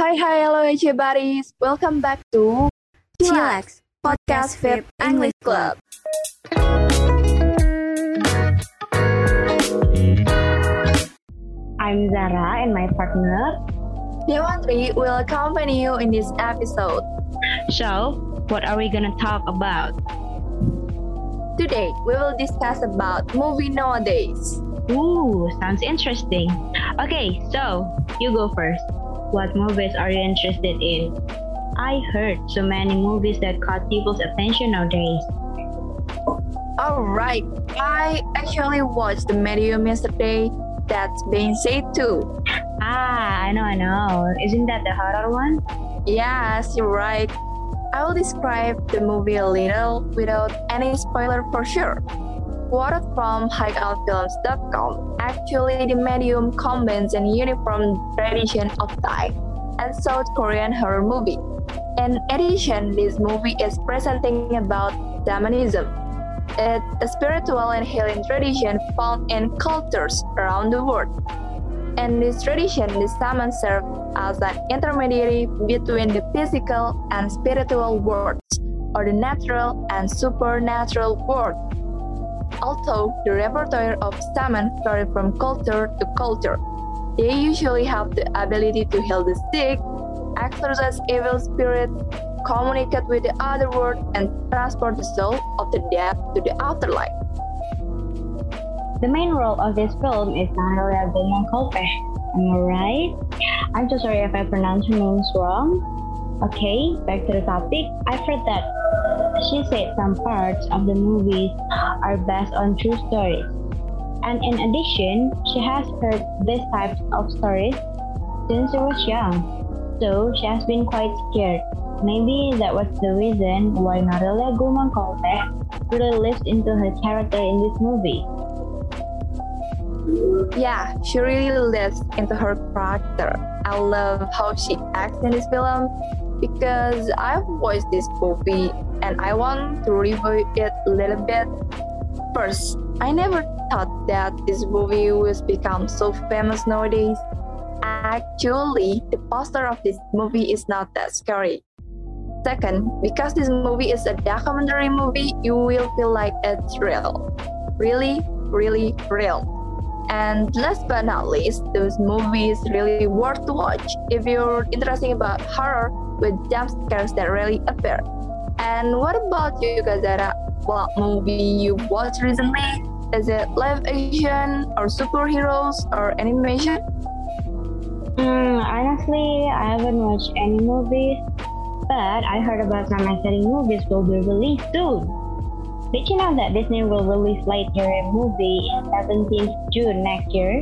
Hi, hi, hello, buddies. Welcome back to Chillax, Podcast Vip English Club. I'm Zara and my partner. Dewantri will accompany you in this episode. So, what are we gonna talk about? Today, we will discuss about movie nowadays. Ooh, sounds interesting. Okay, so you go first. What movies are you interested in? I heard so many movies that caught people's attention nowadays. Alright, I actually watched the medium yesterday. That's being said too. Ah, I know, I know. Isn't that the horror one? Yes, you're right. I will describe the movie a little without any spoiler for sure. Quoted from hideoutfilms.com, actually the medium combines an uniform tradition of Thai and South Korean horror movie. In addition, this movie is presenting about shamanism. It's a spiritual and healing tradition found in cultures around the world. In this tradition, the shaman served as an intermediary between the physical and spiritual worlds, or the natural and supernatural world. Although the repertoire of shaman vary from culture to culture, they usually have the ability to heal the sick, exorcise evil spirits, communicate with the other world, and transport the soul of the dead to the afterlife. The main role of this film is Natalia Gomang Kolpe. Am I right? I'm so sorry if I pronounce her names wrong. Okay, back to the topic. I've heard that she said some parts of the movies are based on true stories. And in addition, she has heard these types of stories since she was young. So she has been quite scared. Maybe that was the reason why Natalia Gomang Kolpe really lives into her character in this movie. Yeah, she really lives into her character. I love how she acts in this film because I've watched this movie and I want to review it a little bit. First, I never thought that this movie was become so famous nowadays. Actually, the poster of this movie is not that scary. Second, because this movie is a documentary movie, you will feel like it's real. Really, really real. And last but not least, this movie is really worth to watch if you're interested about horror with jump scares that really appear. And what about you, Gazara? What movie you watched recently? Is it live action or superheroes or animation? Hmm, honestly, I haven't watched any movies, but I heard about some exciting movies will be released soon. Did you know that Disney will release Lightyear movie in 17th June next year?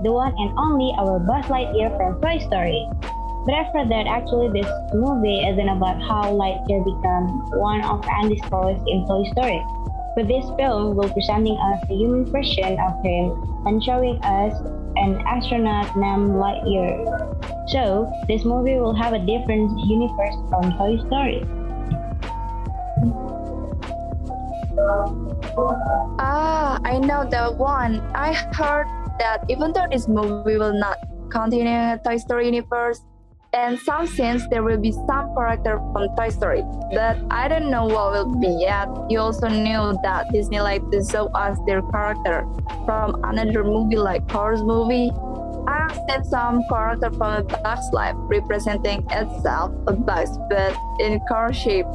The one and only our Buzz Lightyear from Toy Story. But I've that actually this movie isn't about how Lightyear become one of Andy's toys in Toy Story. But this film will presenting us the human version of him and showing us an astronaut named Lightyear. So this movie will have a different universe from Toy Story. Ah, I know that one. I heard that even though this movie will not continue Toy Story universe, in some sense there will be some character from Toy Story, but I don't know what will be yet. You also knew that Disney like to show us their character from another movie like Cars movie. I've seen some character from a Bug's Life representing itself a bug, but in car shape.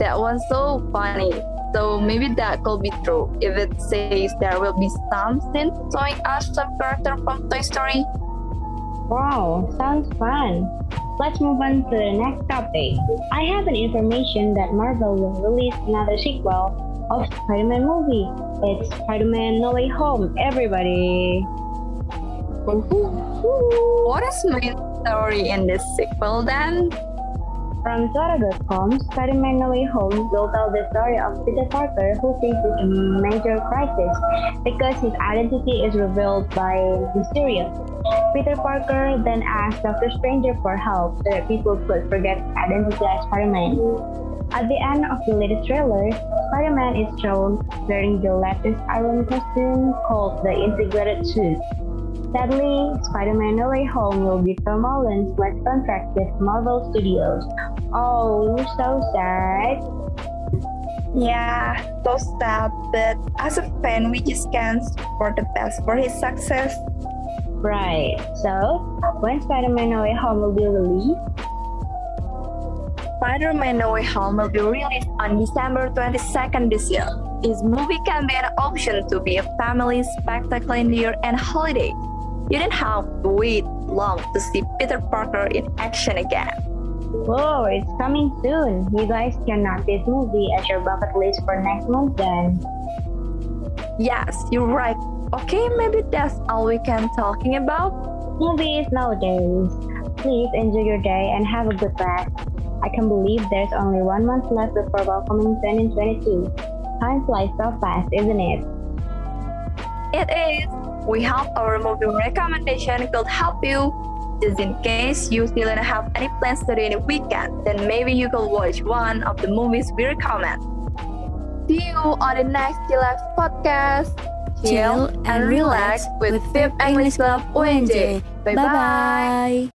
That one's so funny. So maybe that could be true if it says there will be some scene showing us some character from Toy Story. Wow, sounds fun. Let's move on to the next topic. I have an information that Marvel will release another sequel of Spider-Man movie. It's Spider-Man No Way Home, everybody. What is my story in this sequel then? From Zara.com, Spider-Man No Way Home will tell the story of Peter Parker who faces a major crisis because his identity is revealed by Mysterio. Peter Parker then asks Doctor Stranger for help so that people could forget identity as Spider-Man. At the end of the latest trailer, Spider-Man is shown wearing the latest Iron costume called the Integrated Suit. Sadly, Spider-Man No Way Home will be Tom Holland's last contract with Marvel Studios. Oh, so sad. Yeah, so sad, but as a fan, we just can't for the best for his success. Right. So, when Spider-Man No Way Home will be released? Spider-Man No Way Home will be released on December 22nd this year. This movie can be an option to be a family spectacle in the year and holiday. You didn't have to wait long to see Peter Parker in action again. Whoa, it's coming soon. You guys can this movie as your bucket list for next month then. Yes, you're right. Okay, maybe that's all we can talking about. Movies nowadays. Please enjoy your day and have a good rest. I can believe there's only one month left before welcoming 2022. Time flies so fast, isn't it? It is. We hope our movie recommendation could help you. Just in case you still don't have any plans to do weekend, then maybe you could watch one of the movies we recommend. See you on the next Chillax podcast. Chill and relax with Fifth English Club UNJ. Bye bye.